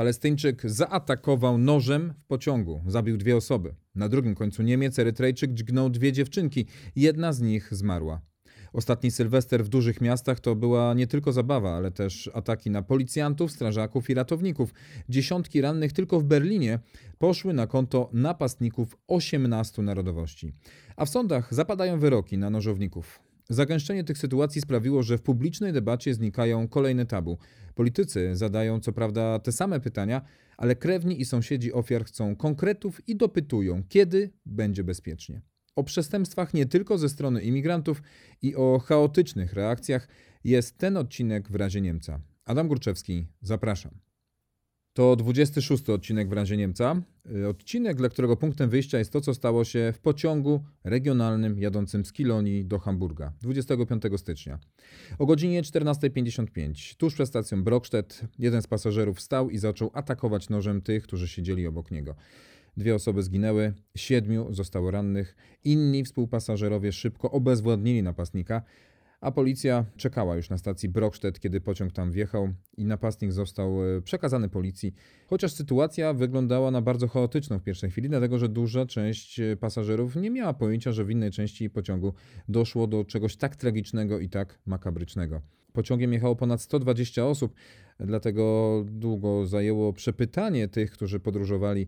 Palestyńczyk zaatakował nożem w pociągu, zabił dwie osoby. Na drugim końcu Niemiec Erytrejczyk dźgnął dwie dziewczynki, jedna z nich zmarła. Ostatni Sylwester w dużych miastach to była nie tylko zabawa, ale też ataki na policjantów, strażaków i ratowników. Dziesiątki rannych tylko w Berlinie poszły na konto napastników 18 narodowości. A w sądach zapadają wyroki na nożowników. Zagęszczenie tych sytuacji sprawiło, że w publicznej debacie znikają kolejne tabu. Politycy zadają co prawda te same pytania, ale krewni i sąsiedzi ofiar chcą konkretów i dopytują, kiedy będzie bezpiecznie. O przestępstwach nie tylko ze strony imigrantów i o chaotycznych reakcjach jest ten odcinek w razie Niemca. Adam Górczewski, zapraszam. To 26 odcinek w razie Niemca. Y, odcinek, dla którego punktem wyjścia jest to, co stało się w pociągu regionalnym jadącym z Kilonii do Hamburga 25 stycznia. O godzinie 14.55, tuż przed stacją Brockstedt, jeden z pasażerów wstał i zaczął atakować nożem tych, którzy siedzieli obok niego. Dwie osoby zginęły, siedmiu zostało rannych. Inni współpasażerowie szybko obezwładnili napastnika, a policja czekała już na stacji Brockstedt, kiedy pociąg tam wjechał i napastnik został e, przekazany policji. Chociaż sytuacja wyglądała na bardzo chaotyczną w pierwszej chwili, dlatego że duża część e, pasażerów nie miała pojęcia, że w innej części pociągu doszło do czegoś tak tragicznego i tak makabrycznego. Pociągiem jechało ponad 120 osób, dlatego długo zajęło przepytanie tych, którzy podróżowali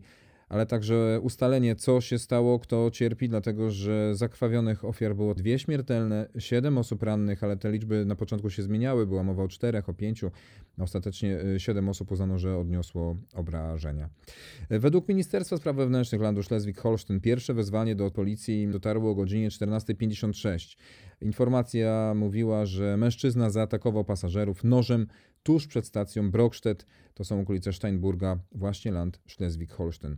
ale także ustalenie, co się stało, kto cierpi, dlatego że zakrwawionych ofiar było dwie śmiertelne, siedem osób rannych, ale te liczby na początku się zmieniały, była mowa o czterech, o pięciu. Ostatecznie y, siedem osób uznano, że odniosło obrażenia. Według Ministerstwa Spraw Wewnętrznych Landu Schleswig-Holstein pierwsze wezwanie do policji dotarło o godzinie 14.56. Informacja mówiła, że mężczyzna zaatakował pasażerów nożem tuż przed stacją Brockstedt, to są okolice Steinburga, właśnie land Schleswig-Holstein.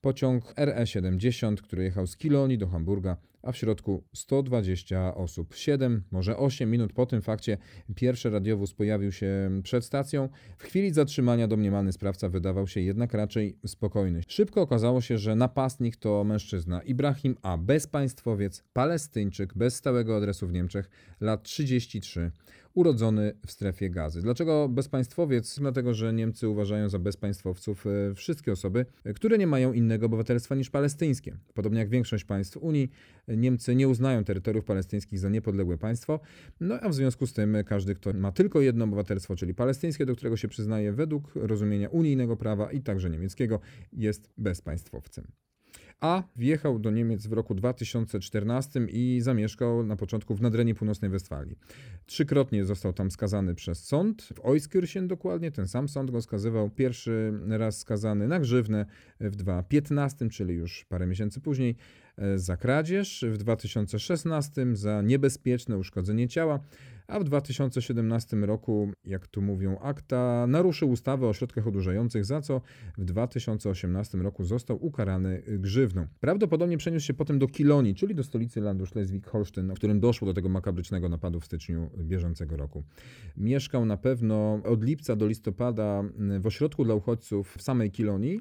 Pociąg RE70, który jechał z Kilonii do Hamburga, a w środku 120 osób. 7, może 8 minut po tym fakcie pierwszy radiowóz pojawił się przed stacją. W chwili zatrzymania domniemany sprawca wydawał się jednak raczej spokojny. Szybko okazało się, że napastnik to mężczyzna Ibrahim A. Bezpaństwowiec, palestyńczyk, bez stałego adresu w Niemczech, lat 33 urodzony w strefie gazy. Dlaczego bezpaństwowiec? Dlatego, że Niemcy uważają za bezpaństwowców e, wszystkie osoby, które nie mają innego obywatelstwa niż palestyńskie. Podobnie jak większość państw Unii, Niemcy nie uznają terytoriów palestyńskich za niepodległe państwo, no a w związku z tym każdy, kto ma tylko jedno obywatelstwo, czyli palestyńskie, do którego się przyznaje według rozumienia unijnego prawa i także niemieckiego, jest bezpaństwowcem a wjechał do Niemiec w roku 2014 i zamieszkał na początku w Nadrenii Północnej Westfalii. Trzykrotnie został tam skazany przez sąd, w Euskirchen dokładnie, ten sam sąd go skazywał. Pierwszy raz skazany na grzywnę w 2015, czyli już parę miesięcy później, e, za kradzież, w 2016 za niebezpieczne uszkodzenie ciała, a w 2017 roku, jak tu mówią akta, naruszył ustawę o środkach odurzających, za co w 2018 roku został ukarany grzywną. Prawdopodobnie przeniósł się potem do Kilonii, czyli do stolicy landu Schleswig-Holstein, w którym doszło do tego makabrycznego napadu w styczniu bieżącego roku. Mieszkał na pewno od lipca do listopada w ośrodku dla uchodźców w samej Kilonii,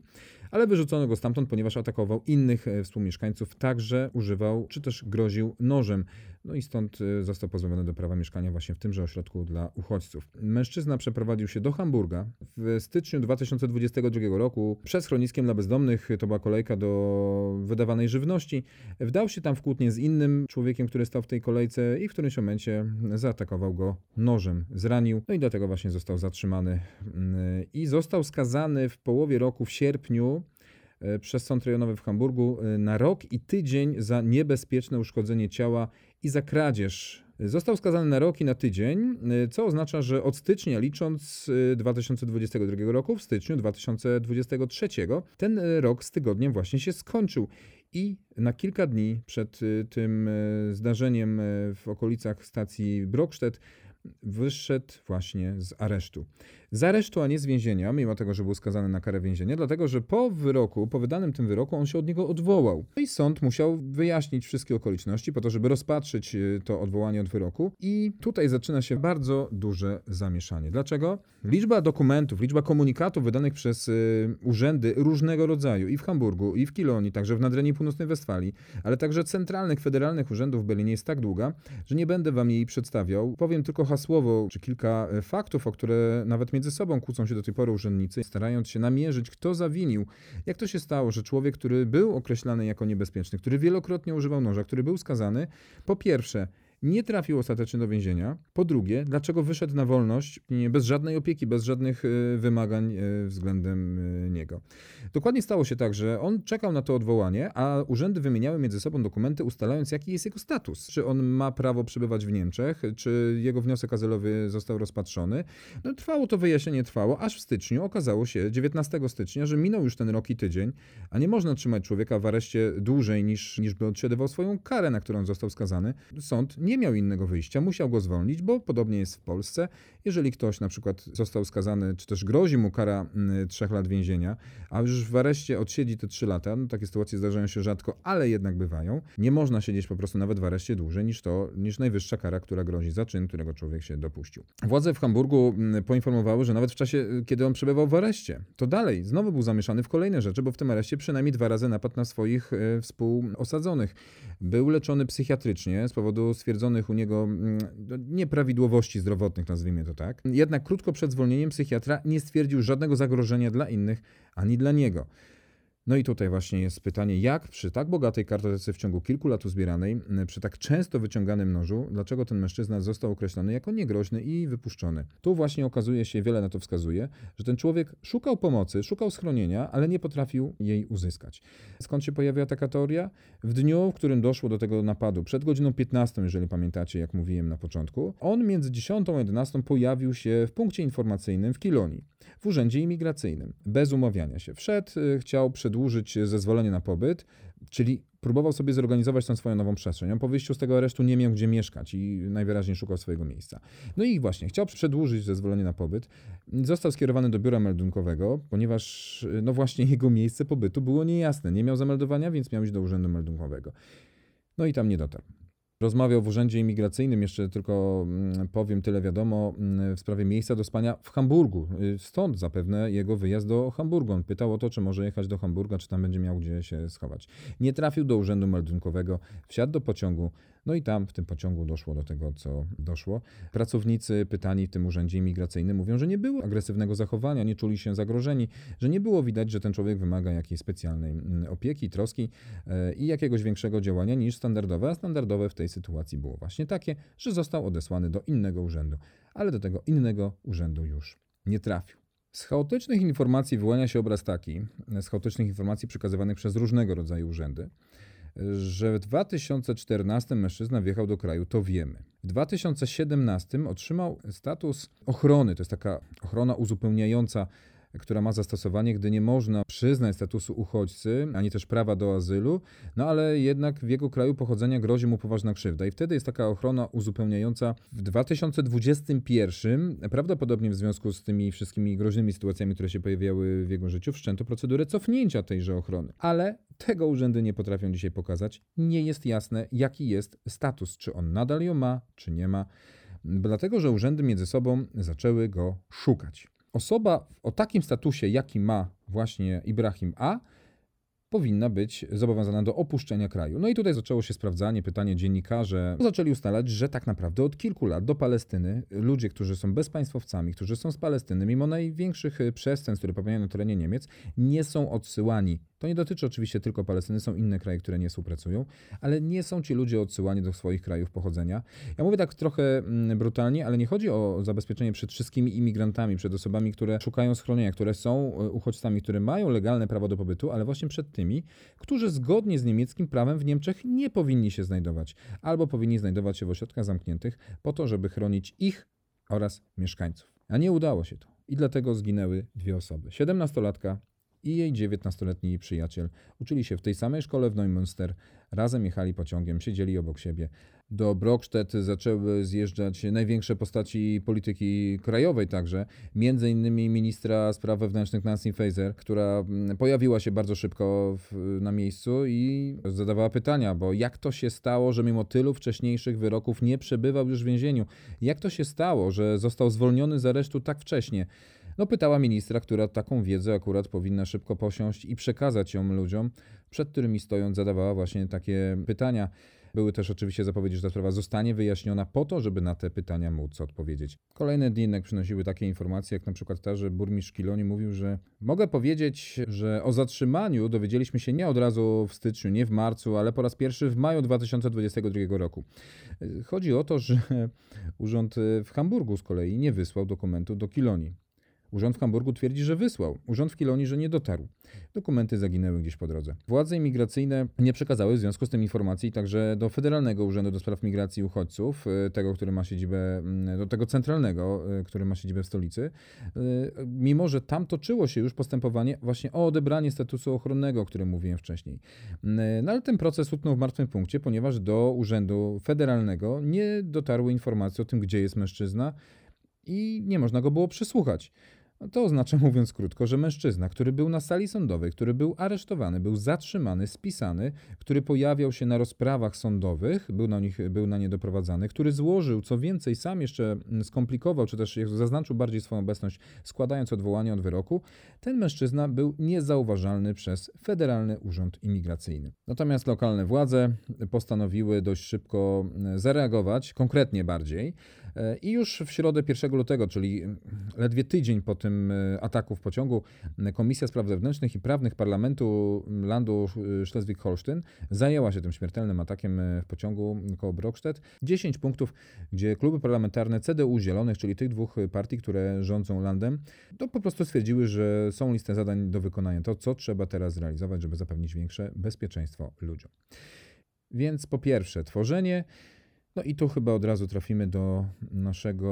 ale wyrzucono go stamtąd, ponieważ atakował innych e, współmieszkańców, także używał czy też groził nożem. No i stąd e, został pozbawiony do prawa mieszkania właśnie w tymże ośrodku dla uchodźców. Mężczyzna przeprowadził się do Hamburga w styczniu 2022 roku przez schroniskiem dla bezdomnych. To była kolejka do wydawanej żywności. Wdał się tam w kłótnię z innym człowiekiem, który stał w tej kolejce i w którymś momencie zaatakował go nożem, zranił. No i dlatego właśnie został zatrzymany mm, i został skazany w połowie roku, w sierpniu, przez sąd rejonowy w Hamburgu e, na rok i tydzień za niebezpieczne uszkodzenie ciała i za kradzież. Został skazany na rok i na tydzień, e, co oznacza, że od stycznia licząc 2022 roku, w styczniu 2023 ten rok z tygodniem właśnie się skończył. I na kilka dni przed tym zdarzeniem w okolicach stacji Brockstedt wyszedł właśnie z aresztu. Z aresztu, a nie z więzienia, mimo tego, że był skazany na karę więzienia, dlatego że po wyroku, po wydanym tym wyroku, on się od niego odwołał. No I sąd musiał wyjaśnić wszystkie okoliczności po to, żeby rozpatrzyć y, to odwołanie od wyroku. I tutaj zaczyna się bardzo duże zamieszanie. Dlaczego? Liczba dokumentów, liczba komunikatów wydanych przez y, urzędy różnego rodzaju i w Hamburgu, i w Kilonii, także w Nadrenii Północnej Westfalii, ale także centralnych, federalnych urzędów w Berlinie jest tak długa, że nie będę wam jej przedstawiał. Powiem tylko hasłowo, czy kilka e, faktów, o które nawet mnie między sobą kłócą się do tej pory urzędnicy, starając się namierzyć, kto zawinił. Jak to się stało, że człowiek, który był określany jako niebezpieczny, który wielokrotnie używał noża, który był skazany, po pierwsze, nie trafił ostatecznie do więzienia. Po drugie, dlaczego wyszedł na wolność bez żadnej opieki, bez żadnych e, wymagań e, względem e, niego. Dokładnie stało się tak, że on czekał na to odwołanie, a urzędy wymieniały między sobą dokumenty, ustalając, jaki jest jego status. Czy on ma prawo przebywać w Niemczech, czy jego wniosek azylowy został rozpatrzony. No, trwało to wyjaśnienie, trwało, aż w styczniu okazało się, 19 stycznia, że minął już ten rok i tydzień, a nie można trzymać człowieka w areszcie dłużej niż, niż by odsiadywał swoją karę, na którą został skazany. Sąd nie nie miał innego wyjścia, musiał go zwolnić, bo podobnie jest w Polsce. Jeżeli ktoś na przykład został skazany, czy też grozi mu kara mm, trzech lat więzienia, a już w areszcie odsiedzi te trzy lata, no takie sytuacje zdarzają się rzadko, ale jednak bywają, nie można siedzieć po prostu nawet w areszcie dłużej niż to, niż najwyższa kara, która grozi za czyn, którego człowiek się dopuścił. Władze w Hamburgu mm, poinformowały, że nawet w czasie, kiedy on przebywał w areszcie, to dalej znowu był zamieszany w kolejne rzeczy, bo w tym areszcie przynajmniej dwa razy napadł na swoich y, współosadzonych. Był leczony psychiatrycznie z powodu stwierdzonego stwierdzonych u niego mm, no, nieprawidłowości zdrowotnych, nazwijmy to tak. Jednak krótko przed zwolnieniem psychiatra nie stwierdził żadnego zagrożenia dla innych ani dla niego. No i tutaj właśnie jest pytanie, jak przy tak bogatej kartotece w ciągu kilku lat uzbieranej, przy tak często wyciąganym nożu, dlaczego ten mężczyzna został określony jako niegroźny i wypuszczony? Tu właśnie okazuje się, wiele na to wskazuje, że ten człowiek szukał pomocy, szukał schronienia, ale nie potrafił jej uzyskać. Skąd się pojawia taka teoria? W dniu, w którym doszło do tego napadu, przed godziną 15, jeżeli pamiętacie, jak mówiłem na początku, on między 10 a 11 pojawił się w punkcie informacyjnym w Kilonii, w urzędzie imigracyjnym, bez umawiania się. Wszedł, y, chciał przed przedłużyć zezwolenie na pobyt, czyli próbował sobie zorganizować tą swoją nową przestrzeń. On po wyjściu z tego aresztu nie miał gdzie mieszkać i najwyraźniej szukał swojego miejsca. No i właśnie, chciał przedłużyć zezwolenie na pobyt. Został skierowany do biura meldunkowego, ponieważ no właśnie jego miejsce pobytu było niejasne. Nie miał zameldowania, więc miał iść do urzędu meldunkowego. No i tam nie dotarł. Rozmawiał w urzędzie imigracyjnym, jeszcze tylko mm, powiem tyle wiadomo, mm, w sprawie miejsca do spania w Hamburgu. Y, stąd zapewne jego wyjazd do Hamburgu. On pytał o to, czy może jechać do Hamburga, czy tam będzie miał gdzie się schować. Nie trafił do urzędu meldunkowego, wsiadł do pociągu, no i tam w tym pociągu doszło do tego, co doszło. Pracownicy pytani w tym urzędzie imigracyjnym mówią, że nie było agresywnego zachowania, nie czuli się zagrożeni, że nie było widać, że ten człowiek wymaga jakiejś specjalnej mm, opieki, troski e, i jakiegoś większego działania niż standardowe, a standardowe w tej sytuacji było właśnie takie, że został odesłany do innego urzędu, ale do tego innego urzędu już nie trafił. Z chaotycznych informacji wyłania się obraz taki, z chaotycznych informacji przekazywanych przez różnego rodzaju urzędy, że w 2014 mężczyzna wjechał do kraju, to wiemy. W 2017 otrzymał status ochrony, to jest taka ochrona uzupełniająca która ma zastosowanie, gdy nie można przyznać statusu uchodźcy, ani też prawa do azylu, no ale jednak w jego kraju pochodzenia grozi mu poważna krzywda. I wtedy jest taka ochrona uzupełniająca. W 2021, prawdopodobnie w związku z tymi wszystkimi groźnymi sytuacjami, które się pojawiały w jego życiu, wszczęto procedurę cofnięcia tejże ochrony. Ale tego urzędy nie potrafią dzisiaj pokazać. Nie jest jasne, jaki jest status, czy on nadal ją ma, czy nie ma dlatego że urzędy między sobą zaczęły go szukać. Osoba o takim statusie, jaki ma właśnie Ibrahim A, powinna być zobowiązana do opuszczenia kraju. No i tutaj zaczęło się sprawdzanie, pytanie dziennikarze zaczęli ustalać, że tak naprawdę od kilku lat do Palestyny ludzie, którzy są bezpaństwowcami, którzy są z Palestyny, mimo największych przestępstw, które popełniają na terenie Niemiec, nie są odsyłani to nie dotyczy oczywiście tylko Palestyny, są inne kraje, które nie współpracują, ale nie są ci ludzie odsyłani do swoich krajów pochodzenia. Ja mówię tak trochę mm, brutalnie, ale nie chodzi o zabezpieczenie przed wszystkimi imigrantami, przed osobami, które szukają schronienia, które są e, uchodźcami, które mają legalne prawo do pobytu, ale właśnie przed tymi, którzy zgodnie z niemieckim prawem w Niemczech nie powinni się znajdować, albo powinni znajdować się w ośrodkach zamkniętych po to, żeby chronić ich oraz mieszkańców. A nie udało się to. I dlatego zginęły dwie osoby. 17-latka i jej 19-letni przyjaciel uczyli się w tej samej szkole w Neumünster, razem jechali pociągiem, siedzieli obok siebie. Do Brockstedt zaczęły zjeżdżać największe postaci polityki krajowej także, między innymi ministra spraw wewnętrznych Nancy Faeser, która mm, pojawiła się bardzo szybko w, na miejscu i zadawała pytania, bo jak to się stało, że mimo tylu wcześniejszych wyroków nie przebywał już w więzieniu? Jak to się stało, że został zwolniony z aresztu tak wcześnie? No pytała ministra, która taką wiedzę akurat powinna szybko posiąść i przekazać ją ludziom, przed którymi stojąc zadawała właśnie takie pytania. Były też oczywiście zapowiedzi, że ta sprawa zostanie wyjaśniona po to, żeby na te pytania móc odpowiedzieć. Kolejne dni jednak przynosiły takie informacje, jak na przykład ta, że burmistrz Kiloni mówił, że mogę powiedzieć, że o zatrzymaniu dowiedzieliśmy się nie od razu w styczniu, nie w marcu, ale po raz pierwszy w maju 2022 roku. Chodzi o to, że urząd w Hamburgu z kolei nie wysłał dokumentu do Kilonii. Urząd w Hamburgu twierdzi, że wysłał. Urząd w Kilonii, że nie dotarł. Dokumenty zaginęły gdzieś po drodze. Władze imigracyjne nie przekazały w związku z tym informacji także do Federalnego Urzędu do Spraw Migracji i Uchodźców, y, tego, który ma siedzibę, mm, do tego centralnego, y, który ma siedzibę w stolicy, y, mimo że tam toczyło się już postępowanie właśnie o odebranie statusu ochronnego, o którym mówiłem wcześniej. No ale ten proces utknął w martwym punkcie, ponieważ do Urzędu Federalnego nie dotarły informacje o tym, gdzie jest mężczyzna i nie można go było przysłuchać. To oznacza, mówiąc krótko, że mężczyzna, który był na sali sądowej, który był aresztowany, był zatrzymany, spisany, który pojawiał się na rozprawach sądowych, był na, nich, był na nie doprowadzany, który złożył, co więcej, sam jeszcze skomplikował, czy też zaznaczył bardziej swoją obecność, składając odwołanie od wyroku, ten mężczyzna był niezauważalny przez Federalny Urząd Imigracyjny. Natomiast lokalne władze postanowiły dość szybko zareagować, konkretnie bardziej, e, i już w środę 1 lutego, czyli ledwie tydzień po tym e, ataku w pociągu Komisja Spraw Zewnętrznych i Prawnych Parlamentu Landu Schleswig-Holstein zajęła się tym śmiertelnym atakiem e, w pociągu koło Brockstedt. 10 punktów, gdzie kluby parlamentarne CDU Zielonych, czyli tych dwóch partii, które rządzą landem, to po prostu stwierdziły, że są listę zadań do wykonania. To, co trzeba teraz zrealizować, żeby zapewnić większe bezpieczeństwo ludziom. Więc po pierwsze, tworzenie no i tu chyba od razu trafimy do naszego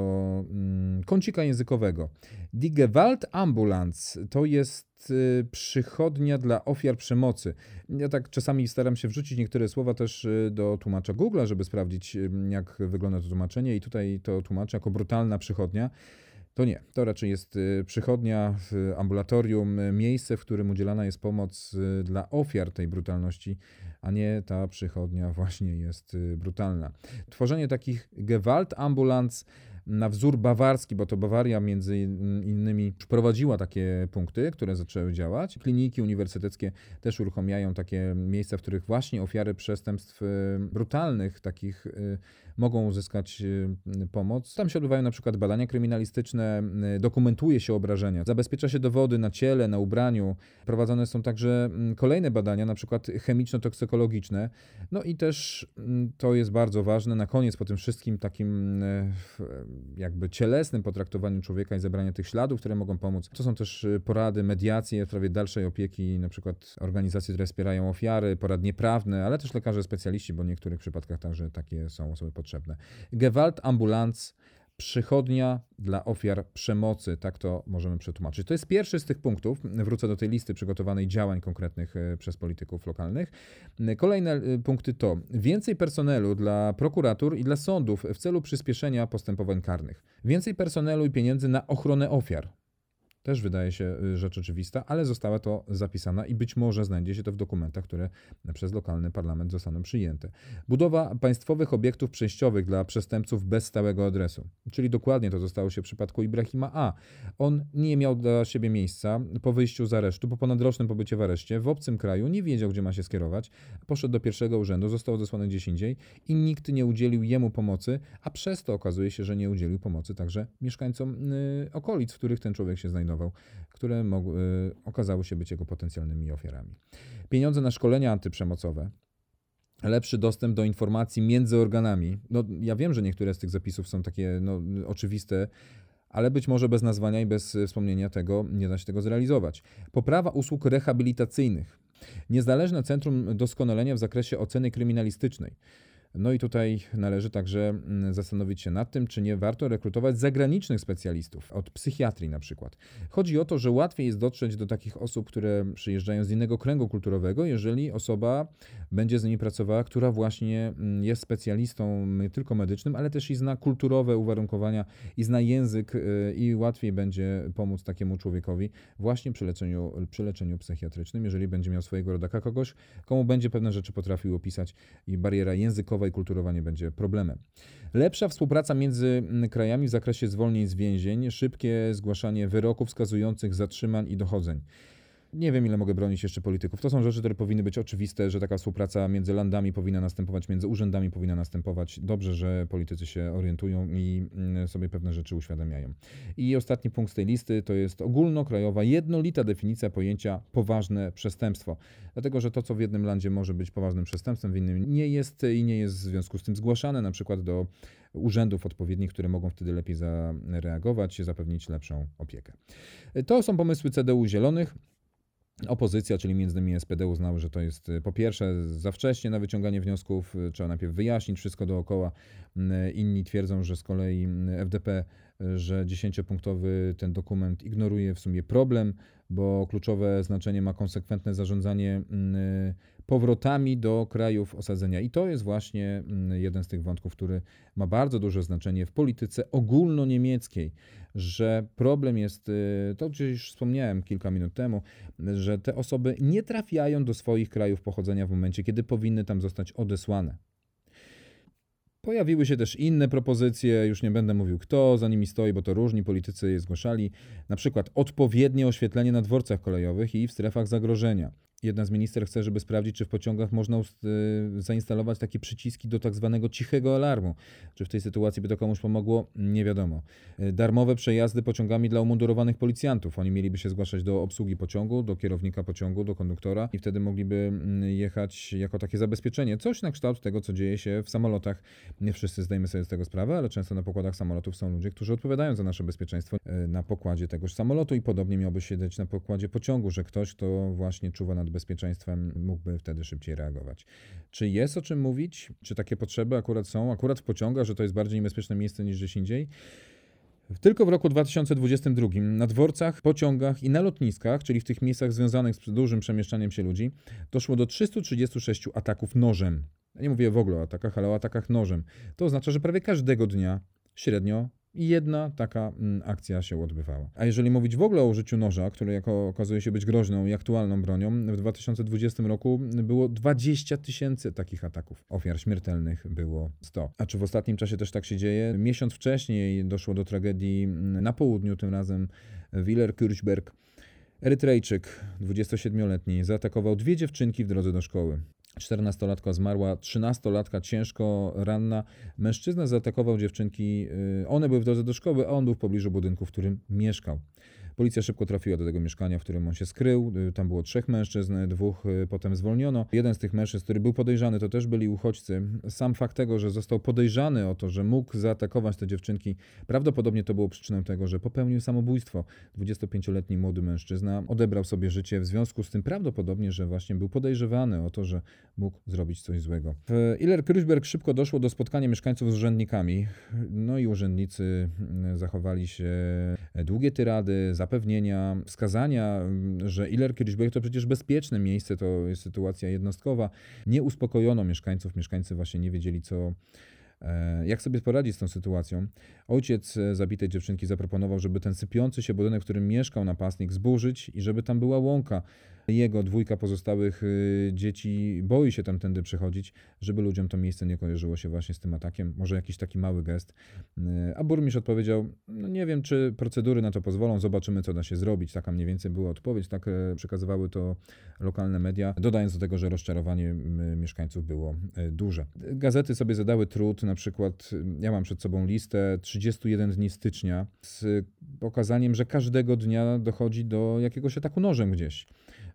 mm, kącika językowego. Die Gewalt Ambulance to jest y, przychodnia dla ofiar przemocy. Ja tak czasami staram się wrzucić niektóre słowa też y, do tłumacza Google, żeby sprawdzić, y, jak wygląda to tłumaczenie, i tutaj to tłumaczę jako brutalna przychodnia. To nie, to raczej jest przychodnia, ambulatorium, miejsce, w którym udzielana jest pomoc dla ofiar tej brutalności a nie ta przychodnia właśnie jest y, brutalna. Tworzenie takich Gewaltambulanz na wzór bawarski, bo to Bawaria między innymi prowadziła takie punkty, które zaczęły działać. Kliniki uniwersyteckie też uruchamiają takie miejsca, w których właśnie ofiary przestępstw y, brutalnych, takich y, mogą uzyskać pomoc. Tam się odbywają na przykład badania kryminalistyczne, dokumentuje się obrażenia, zabezpiecza się dowody na ciele, na ubraniu. Prowadzone są także kolejne badania, na przykład chemiczno-toksykologiczne. No i też to jest bardzo ważne, na koniec po tym wszystkim takim jakby cielesnym potraktowaniu człowieka i zebraniu tych śladów, które mogą pomóc. To są też y, porady, mediacje w sprawie dalszej opieki, na przykład organizacje, które wspierają ofiary, poradnie prawne, ale też lekarze specjaliści, bo w niektórych przypadkach także takie są osoby potrzebne. Gewalt Ambulance przychodnia dla ofiar przemocy, tak to możemy przetłumaczyć. To jest pierwszy z tych punktów. Wrócę do tej listy przygotowanej działań konkretnych e, przez polityków lokalnych. Kolejne e, punkty to więcej personelu dla prokuratur i dla sądów w celu przyspieszenia postępowań karnych. Więcej personelu i pieniędzy na ochronę ofiar. Też wydaje się y, rzecz oczywista, ale została to zapisana i być może znajdzie się to w dokumentach, które przez lokalny parlament zostaną przyjęte. Budowa państwowych obiektów przejściowych dla przestępców bez stałego adresu. Czyli dokładnie to zostało się w przypadku Ibrahima A. On nie miał dla siebie miejsca po wyjściu z aresztu, po ponadrocznym pobycie w areszcie, w obcym kraju, nie wiedział, gdzie ma się skierować, poszedł do pierwszego urzędu, został odesłany gdzieś indziej i nikt nie udzielił jemu pomocy, a przez to okazuje się, że nie udzielił pomocy także mieszkańcom yy, okolic, w których ten człowiek się znajdował które mogły, y, okazały się być jego potencjalnymi ofiarami. Pieniądze na szkolenia antyprzemocowe, lepszy dostęp do informacji między organami. No, ja wiem, że niektóre z tych zapisów są takie no, oczywiste, ale być może bez nazwania i bez wspomnienia tego nie da się tego zrealizować. Poprawa usług rehabilitacyjnych. Niezależne Centrum Doskonalenia w zakresie oceny kryminalistycznej. No i tutaj należy także mm, zastanowić się nad tym, czy nie warto rekrutować zagranicznych specjalistów, od psychiatrii na przykład. Chodzi o to, że łatwiej jest dotrzeć do takich osób, które przyjeżdżają z innego kręgu kulturowego, jeżeli osoba będzie z nimi pracowała, która właśnie mm, jest specjalistą nie tylko medycznym, ale też i zna kulturowe uwarunkowania i zna język y, i łatwiej będzie pomóc takiemu człowiekowi właśnie przy leczeniu, przy leczeniu psychiatrycznym, jeżeli będzie miał swojego rodaka kogoś, komu będzie pewne rzeczy potrafił opisać i bariera językowa i kulturowa nie będzie problemem. Lepsza współpraca między mm, krajami w zakresie zwolnień z więzień, szybkie zgłaszanie wyroków skazujących zatrzymań i dochodzeń. Nie wiem, ile mogę bronić jeszcze polityków. To są rzeczy, które powinny być oczywiste, że taka współpraca między landami powinna następować, między urzędami powinna następować. Dobrze, że politycy się orientują i mm, sobie pewne rzeczy uświadamiają. I ostatni punkt z tej listy to jest ogólnokrajowa, jednolita definicja pojęcia poważne przestępstwo. Dlatego, że to, co w jednym landzie może być poważnym przestępstwem, w innym nie jest i nie jest w związku z tym zgłaszane na przykład do urzędów odpowiednich, które mogą wtedy lepiej zareagować, zapewnić lepszą opiekę. To są pomysły CDU Zielonych. Opozycja, czyli między innymi SPD uznały, że to jest po pierwsze za wcześnie na wyciąganie wniosków, trzeba najpierw wyjaśnić wszystko dookoła. Inni twierdzą, że z kolei FDP, że dziesięciopunktowy ten dokument ignoruje w sumie problem, bo kluczowe znaczenie ma konsekwentne zarządzanie powrotami do krajów osadzenia. I to jest właśnie mm, jeden z tych wątków, który ma bardzo duże znaczenie w polityce ogólnoniemieckiej, że problem jest, y, to już wspomniałem kilka minut temu, że te osoby nie trafiają do swoich krajów pochodzenia w momencie, kiedy powinny tam zostać odesłane. Pojawiły się też inne propozycje, już nie będę mówił kto za nimi stoi, bo to różni politycy je zgłaszali, na przykład odpowiednie oświetlenie na dworcach kolejowych i w strefach zagrożenia jedna z minister chce, żeby sprawdzić, czy w pociągach można y, zainstalować takie przyciski do tak zwanego cichego alarmu. Czy w tej sytuacji by to komuś pomogło? Nie wiadomo. Y, darmowe przejazdy pociągami dla umundurowanych policjantów. Oni mieliby się zgłaszać do obsługi pociągu, do kierownika pociągu, do konduktora i wtedy mogliby mm, jechać jako takie zabezpieczenie. Coś na kształt tego, co dzieje się w samolotach. Nie wszyscy zdajemy sobie z tego sprawę, ale często na pokładach samolotów są ludzie, którzy odpowiadają za nasze bezpieczeństwo y, na pokładzie tegoż samolotu i podobnie miałby się dać na pokładzie pociągu, że ktoś, kto właśnie czuwa nad bezpieczeństwem, mógłby wtedy szybciej reagować. Czy jest o czym mówić? Czy takie potrzeby akurat są? Akurat w pociągach, że to jest bardziej niebezpieczne miejsce niż gdzieś indziej? Tylko w roku 2022 na dworcach, pociągach i na lotniskach, czyli w tych miejscach związanych z dużym przemieszczaniem się ludzi, doszło do 336 ataków nożem. Ja nie mówię w ogóle o atakach, ale o atakach nożem. To oznacza, że prawie każdego dnia średnio i jedna taka mm, akcja się odbywała. A jeżeli mówić w ogóle o użyciu noża, który jako okazuje się być groźną i aktualną bronią, w 2020 roku było 20 tysięcy takich ataków. Ofiar śmiertelnych było 100. A czy w ostatnim czasie też tak się dzieje? Miesiąc wcześniej doszło do tragedii mm, na południu, tym razem Willer Kirchberg. Erytrejczyk, 27-letni, zaatakował dwie dziewczynki w drodze do szkoły. 14-latka zmarła, 13-latka ciężko ranna. Mężczyzna zaatakował dziewczynki. Y, one były w drodze do szkoły, a on był w pobliżu budynku, w którym mieszkał. Policja szybko trafiła do tego mieszkania, w którym on się skrył. Y, tam było trzech mężczyzn, dwóch y, potem zwolniono. Jeden z tych mężczyzn, który był podejrzany, to też byli uchodźcy. Sam fakt tego, że został podejrzany o to, że mógł zaatakować te dziewczynki, prawdopodobnie to było przyczyną tego, że popełnił samobójstwo. 25-letni młody mężczyzna odebrał sobie życie w związku z tym prawdopodobnie, że właśnie był podejrzewany o to, że mógł zrobić coś złego. W Iller szybko doszło do spotkania mieszkańców z urzędnikami. No i urzędnicy mm, zachowali się długie tyrady, zapewnienia, wskazania, że Iller Kirchberg to przecież bezpieczne miejsce, to jest sytuacja jednostkowa. Nie uspokojono mieszkańców, mieszkańcy właśnie nie wiedzieli, co E, jak sobie poradzić z tą sytuacją? Ojciec e, zabitej dziewczynki zaproponował, żeby ten sypiący się budynek, w którym mieszkał napastnik, zburzyć i żeby tam była łąka. Jego dwójka pozostałych e, dzieci boi się tamtędy przechodzić, żeby ludziom to miejsce nie kojarzyło się właśnie z tym atakiem. Może jakiś taki mały gest. A burmistrz odpowiedział, no nie wiem, czy procedury na to pozwolą, zobaczymy, co da się zrobić. Taka mniej więcej była odpowiedź, tak przekazywały to lokalne media, dodając do tego, że rozczarowanie mieszkańców było duże. Gazety sobie zadały trud, na przykład ja mam przed sobą listę 31 dni stycznia z pokazaniem, że każdego dnia dochodzi do jakiegoś ataku nożem gdzieś.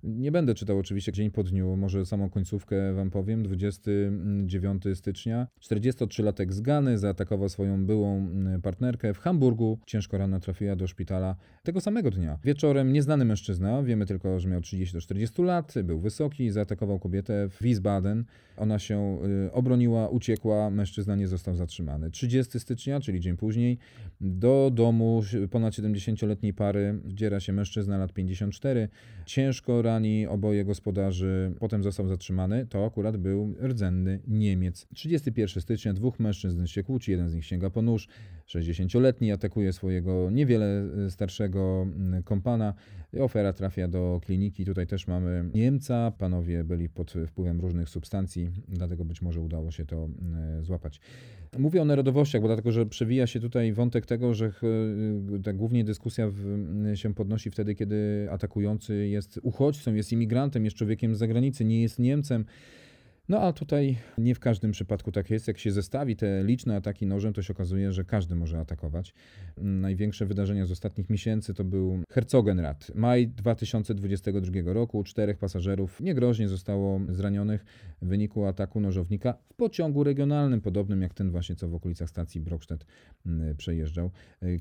Nie będę czytał oczywiście dzień po dniu, może samą końcówkę wam powiem. 29 stycznia 43-latek z Gany zaatakował swoją byłą mm, partnerkę w Hamburgu. Ciężko rana trafiła do szpitala tego samego dnia. Wieczorem nieznany mężczyzna, wiemy tylko, że miał 30 do 40 lat, był wysoki, zaatakował kobietę w Wiesbaden. Ona się y, obroniła, uciekła, mężczyzna nie został zatrzymany. 30 stycznia, czyli dzień później, do domu ponad 70-letniej pary wdziera się mężczyzna lat 54. Ciężko porani oboje gospodarzy. Potem został zatrzymany. To akurat był rdzenny Niemiec. 31 stycznia dwóch mężczyzn się kłóci, jeden z nich sięga po nóż. 60-letni atakuje swojego niewiele e, starszego kompana. Ofera trafia do kliniki. Tutaj też mamy Niemca. Panowie byli pod wpływem różnych substancji, dlatego być może udało się to złapać. Mówię o narodowościach, bo dlatego, że przewija się tutaj wątek tego, że ta głównie dyskusja się podnosi wtedy, kiedy atakujący jest uchodźcą, jest imigrantem, jest człowiekiem z zagranicy, nie jest Niemcem. No a tutaj nie w każdym przypadku tak jest. Jak się zestawi te liczne ataki nożem, to się okazuje, że każdy może atakować. Największe wydarzenia z ostatnich miesięcy to był Herzogenrad. Maj 2022 roku czterech pasażerów niegroźnie zostało zranionych w wyniku ataku nożownika w pociągu regionalnym, podobnym jak ten właśnie, co w okolicach stacji Brokstedt mm, przejeżdżał.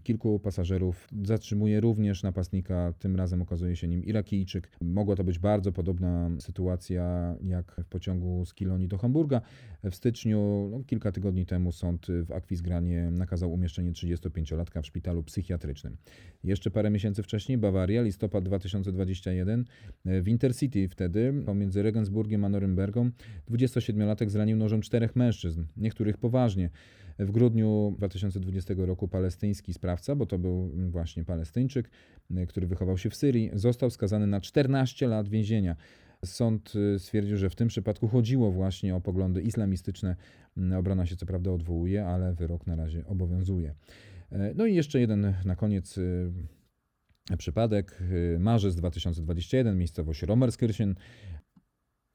Kilku pasażerów zatrzymuje również napastnika, tym razem okazuje się nim Irakijczyk. Mogła to być bardzo podobna sytuacja jak w pociągu z Kilonii do Hamburga. W styczniu, no, kilka tygodni temu, sąd w Akwizgranie nakazał umieszczenie 35-latka w szpitalu psychiatrycznym. Jeszcze parę miesięcy wcześniej Bawaria, listopad 2021, w Intercity wtedy, pomiędzy Regensburgiem a Norymbergą, 27-latek zranił nożem czterech mężczyzn, niektórych poważnie. W grudniu 2020 roku palestyński sprawca, bo to był właśnie Palestyńczyk, który wychował się w Syrii, został skazany na 14 lat więzienia. Sąd y, stwierdził, że w tym przypadku chodziło właśnie o poglądy islamistyczne. Mm, obrona się co prawda odwołuje, ale wyrok na razie obowiązuje. E, no i jeszcze jeden na koniec y, przypadek. Y, marzec 2021, miejscowość Romerskirchen.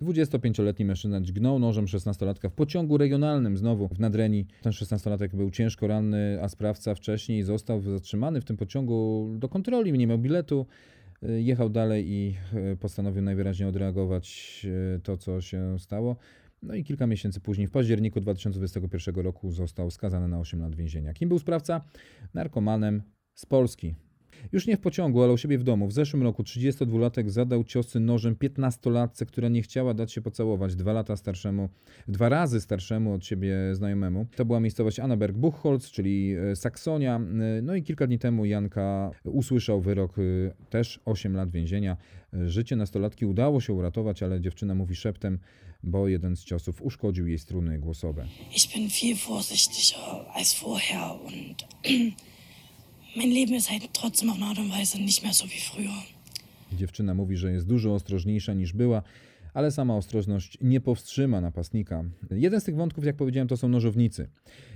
25-letni mężczyzna dźgnął nożem 16-latka w pociągu regionalnym znowu w Nadrenii. Ten 16-latek był ciężko ranny, a sprawca wcześniej został zatrzymany w tym pociągu do kontroli, nie miał biletu. Y, jechał dalej i y, postanowił najwyraźniej odreagować y, to, co się stało. No i kilka miesięcy później, w październiku 2021 roku, został skazany na 8 lat więzienia. Kim był sprawca? Narkomanem z Polski. Już nie w pociągu, ale u siebie w domu. W zeszłym roku 32-latek zadał ciosy nożem 15-latce, która nie chciała dać się pocałować dwa lata starszemu, dwa razy starszemu od siebie znajomemu. To była miejscowość Annaberg-Buchholz, czyli e, Saksonia. E, no i kilka dni temu Janka usłyszał wyrok e, też 8 lat więzienia. Życie nastolatki udało się uratować, ale dziewczyna mówi szeptem, bo jeden z ciosów uszkodził jej struny głosowe. Ich bin viel vorsichtiger als vorher und mein Leben ist halt trotzdem auf eine Art und Weise nicht mehr so wie früher. Dziewczyna mówi, że jest dużo ostrożniejsza niż była, ale sama ostrożność nie powstrzyma napastnika. Jeden z tych wątków, jak powiedziałem, to są nożownicy.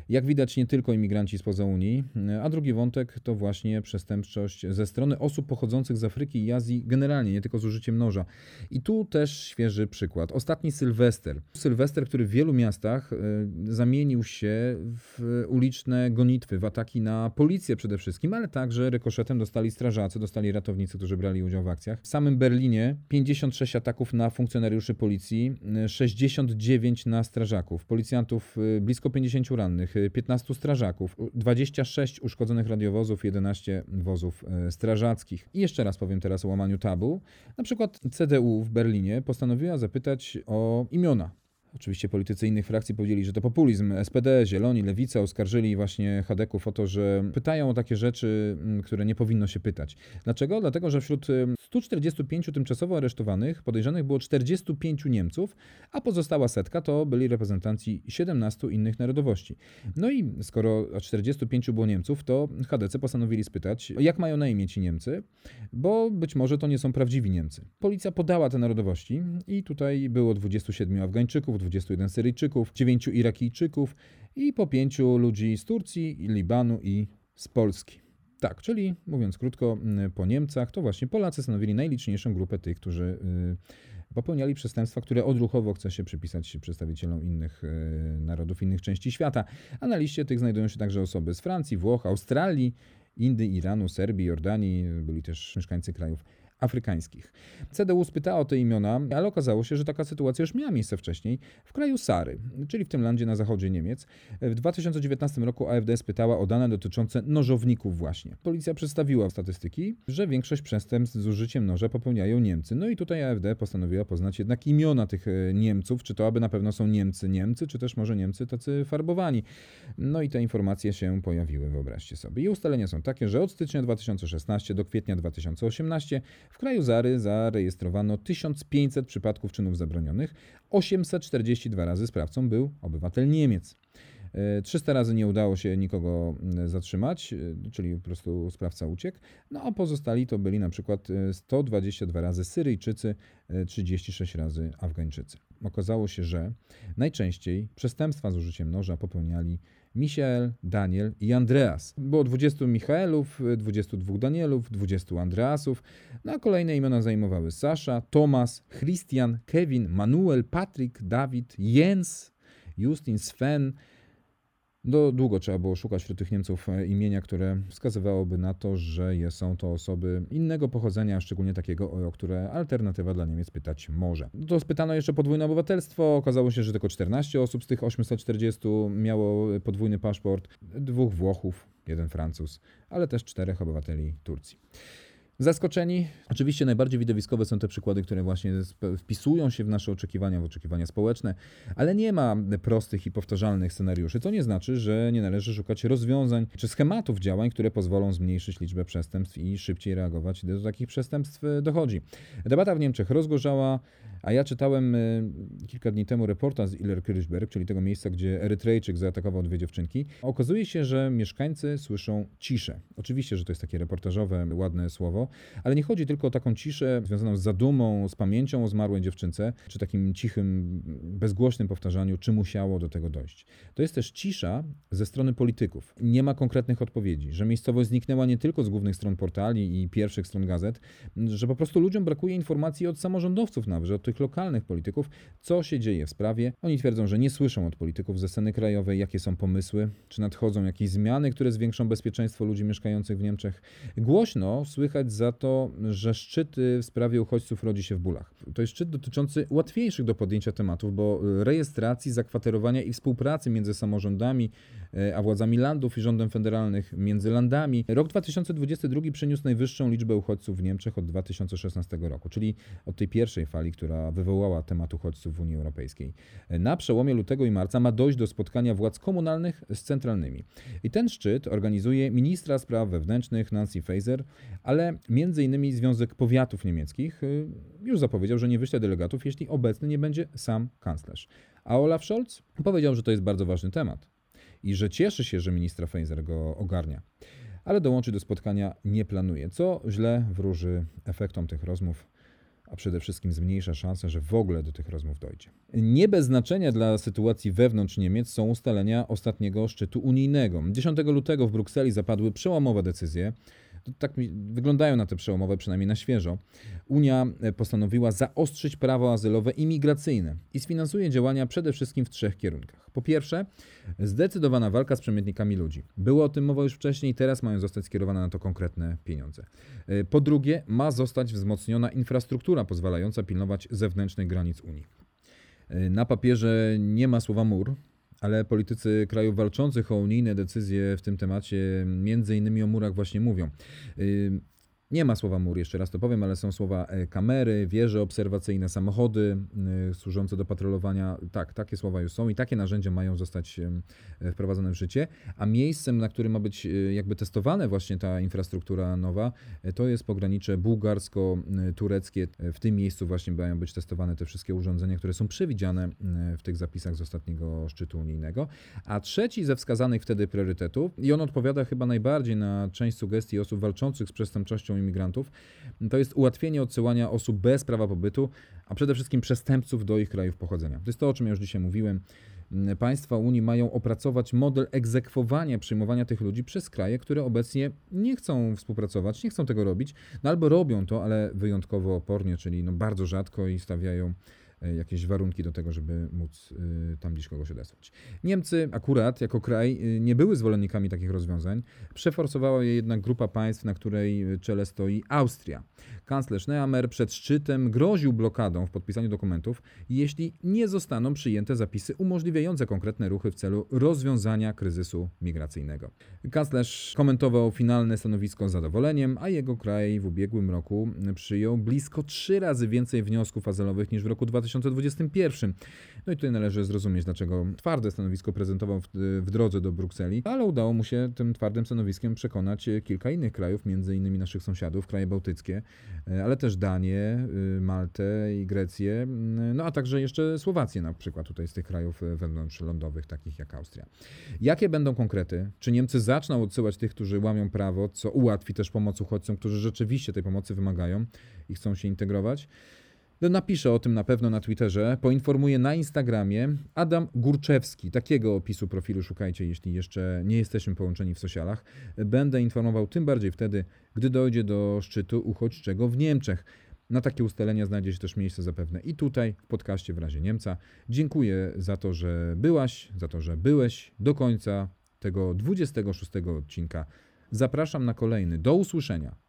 Jak widać, nie tylko imigranci spoza Unii, a drugi wątek to właśnie przestępczość ze strony osób pochodzących z Afryki i Azji generalnie, nie tylko z użyciem noża. I tu też świeży przykład. Ostatni Sylwester. Sylwester, który w wielu miastach e, zamienił się w uliczne gonitwy, w ataki na policję przede wszystkim, ale także rykoszetem dostali strażacy, dostali ratownicy, którzy brali udział w akcjach. W samym Berlinie 56 ataków na funkcjonariuszy policji, 69 na strażaków, policjantów e, blisko 50 rannych, 15 strażaków, 26 uszkodzonych radiowozów, 11 wozów e, strażackich. I jeszcze raz powiem teraz o łamaniu tabu. Na przykład CDU w Berlinie postanowiła zapytać o imiona Oczywiście politycy innych frakcji powiedzieli, że to populizm. SPD, Zieloni, Lewica oskarżyli właśnie Hadeków o to, że pytają o takie rzeczy, mm, które nie powinno się pytać. Dlaczego? Dlatego, że wśród 145 tymczasowo aresztowanych podejrzanych było 45 Niemców, a pozostała setka to byli reprezentanci 17 innych narodowości. No i skoro 45 było Niemców, to HDC postanowili spytać, jak mają na imię ci Niemcy, bo być może to nie są prawdziwi Niemcy. Policja podała te narodowości i tutaj było 27 Afgańczyków, 21 Syryjczyków, 9 Irakijczyków i po 5 ludzi z Turcji, Libanu i z Polski. Tak, czyli mówiąc krótko, po Niemcach to właśnie Polacy stanowili najliczniejszą grupę tych, którzy y, popełniali przestępstwa, które odruchowo chce się przypisać przedstawicielom innych y, narodów, innych części świata. A na liście tych znajdują się także osoby z Francji, Włoch, Australii, Indy, Iranu, Serbii, Jordanii, byli też mieszkańcy krajów afrykańskich. CDU spytała o te imiona, ale okazało się, że taka sytuacja już miała miejsce wcześniej w kraju Sary, czyli w tym landzie na zachodzie Niemiec. W 2019 roku AfD spytała o dane dotyczące nożowników właśnie. Policja przedstawiła statystyki, że większość przestępstw z użyciem noża popełniają Niemcy. No i tutaj AfD postanowiła poznać jednak imiona tych e, Niemców, czy to aby na pewno są Niemcy Niemcy, czy też może Niemcy tacy farbowani. No i te informacje się pojawiły, wyobraźcie sobie. I ustalenia są takie, że od stycznia 2016 do kwietnia 2018 W kraju Zary zarejestrowano 1500 przypadków czynów zabronionych, 842 razy sprawcą był obywatel Niemiec. 300 razy nie udało się nikogo mm, zatrzymać, y, czyli po prostu sprawca uciekł. No a pozostali to byli na przykład 122 y, razy Syryjczycy, 36 y, razy Afgańczycy. Okazało się, że najczęściej przestępstwa z użyciem noża popełniali Michael, Daniel i Andreas. Było 20 Michaelów, 22 Danielów, 20 Andreasów, no kolejne imiona zajmowały Sasza, Tomas, Christian, Kevin, Manuel, Patrick, Dawid, Jens, Justin, Sven, do, długo trzeba było szukać wśród tych Niemców e, imienia, które wskazywałoby na to, że są to osoby innego pochodzenia, szczególnie takiego, o które alternatywa dla Niemiec pytać może. To spytano jeszcze podwójne obywatelstwo. Okazało się, że tylko 14 osób z tych 840 miało podwójny paszport. Dwóch Włochów, jeden Francuz, ale też czterech obywateli Turcji. Zaskoczeni? Oczywiście najbardziej widowiskowe są te przykłady, które właśnie wpisują się w nasze oczekiwania, w oczekiwania społeczne, ale nie ma prostych i powtarzalnych scenariuszy. To nie znaczy, że nie należy szukać rozwiązań czy schematów działań, które pozwolą zmniejszyć liczbę przestępstw i szybciej reagować, gdy do takich przestępstw dochodzi. Debata w Niemczech rozgorzała, a ja czytałem y, kilka dni temu reportaż z Iller-Kirchberg, czyli tego miejsca, gdzie Erytrejczyk zaatakował dwie dziewczynki. Okazuje się, że mieszkańcy słyszą ciszę. Oczywiście, że to jest takie reportażowe, ładne słowo, ale nie chodzi tylko o taką ciszę związaną z zadumą, z pamięcią o zmarłej dziewczynce, czy takim cichym, bezgłośnym powtarzaniu, czy musiało do tego dojść. To jest też cisza ze strony polityków. Nie ma konkretnych odpowiedzi, że miejscowość zniknęła nie tylko z głównych stron portali i pierwszych stron gazet, że po prostu ludziom brakuje informacji od samorządowców nawet, od tych lokalnych polityków, co się dzieje w sprawie. Oni twierdzą, że nie słyszą od polityków ze sceny krajowej, jakie są pomysły, czy nadchodzą jakieś zmiany, które zwiększą bezpieczeństwo ludzi mieszkających w Niemczech. Głośno słychać za to, że szczyt w sprawie uchodźców rodzi się w bólach. To jest szczyt dotyczący łatwiejszych do podjęcia tematów, bo rejestracji, zakwaterowania i współpracy między samorządami, a władzami landów i rządem federalnych, między landami. Rok 2022 przyniósł najwyższą liczbę uchodźców w Niemczech od 2016 roku, czyli od tej pierwszej fali, która wywołała temat uchodźców w Unii Europejskiej. Na przełomie lutego i marca ma dojść do spotkania władz komunalnych z centralnymi. I ten szczyt organizuje ministra spraw wewnętrznych Nancy Faeser, ale między innymi Związek Powiatów Niemieckich y, już zapowiedział, że nie wyśle delegatów, jeśli obecny nie będzie sam kanclerz. A Olaf Scholz powiedział, że to jest bardzo ważny temat i że cieszy się, że ministra Faeser go ogarnia ale dołączyć do spotkania nie planuje, co źle wróży efektom tych rozmów a przede wszystkim zmniejsza szansę, że w ogóle do tych rozmów dojdzie. Nie bez znaczenia dla sytuacji wewnątrz Niemiec są ustalenia ostatniego szczytu unijnego. 10 lutego w Brukseli zapadły przełomowe decyzje tak wyglądają na te przełomowe, przynajmniej na świeżo. Unia e, postanowiła zaostrzyć prawo azylowe i migracyjne i sfinansuje działania przede wszystkim w trzech kierunkach. Po pierwsze, zdecydowana walka z przemytnikami ludzi. Było o tym mowa już wcześniej, teraz mają zostać skierowane na to konkretne pieniądze. E, po drugie, ma zostać wzmocniona infrastruktura pozwalająca pilnować zewnętrznych granic Unii. E, na papierze nie ma słowa mur, ale politycy krajów walczących o unijne decyzje w tym temacie, między innymi o murach, właśnie mówią. Nie ma słowa mur, jeszcze raz to powiem, ale są słowa e, kamery, wieże obserwacyjne, samochody e, służące do patrolowania. Tak, takie słowa już są i takie narzędzia mają zostać e, wprowadzone w życie. A miejscem, na którym ma być jakby testowana właśnie ta infrastruktura nowa, to jest pogranicze bułgarsko-tureckie. W tym miejscu właśnie mają być testowane te wszystkie urządzenia, które są przewidziane w tych zapisach z ostatniego szczytu unijnego. A trzeci ze wskazanych wtedy priorytetów, i on odpowiada chyba najbardziej na część sugestii osób walczących z przestępczością imigrantów, to jest ułatwienie odsyłania osób bez prawa pobytu, a przede wszystkim przestępców do ich krajów pochodzenia. To jest to, o czym ja już dzisiaj mówiłem. Państwa Unii mają opracować model egzekwowania przyjmowania tych ludzi przez kraje, które obecnie nie chcą współpracować, nie chcą tego robić, no albo robią to, ale wyjątkowo opornie, czyli no bardzo rzadko i stawiają jakieś warunki do tego, żeby móc e, tam gdzieś kogoś odesłać. Niemcy akurat jako kraj e, nie były zwolennikami takich rozwiązań. Przeforsowała je jednak grupa państw, na której czele stoi Austria. Kanclerz Nehammer przed szczytem groził blokadą w podpisaniu dokumentów, jeśli nie zostaną przyjęte zapisy umożliwiające konkretne ruchy w celu rozwiązania kryzysu migracyjnego. Kanclerz komentował finalne stanowisko z zadowoleniem, a jego kraj w ubiegłym roku przyjął blisko trzy razy więcej wniosków azylowych niż w roku 2000 2021. No i tutaj należy zrozumieć, dlaczego twarde stanowisko prezentował w, w drodze do Brukseli, ale udało mu się tym twardym stanowiskiem przekonać kilka innych krajów, między innymi naszych sąsiadów, kraje bałtyckie, ale też Danię, Maltę i Grecję, no a także jeszcze Słowację na przykład tutaj z tych krajów wewnątrzlądowych, takich jak Austria. Jakie będą konkrety? Czy Niemcy zaczną odsyłać tych, którzy łamią prawo, co ułatwi też pomoc uchodźcom, którzy rzeczywiście tej pomocy wymagają i chcą się integrować? Napiszę o tym na pewno na Twitterze, poinformuję na Instagramie. Adam Górczewski, takiego opisu profilu szukajcie, jeśli jeszcze nie jesteśmy połączeni w socialach. Będę informował tym bardziej wtedy, gdy dojdzie do szczytu uchodźczego w Niemczech. Na takie ustalenia znajdzie się też miejsce zapewne i tutaj, w podcaście w razie Niemca. Dziękuję za to, że byłaś, za to, że byłeś do końca tego 26 odcinka. Zapraszam na kolejny. Do usłyszenia.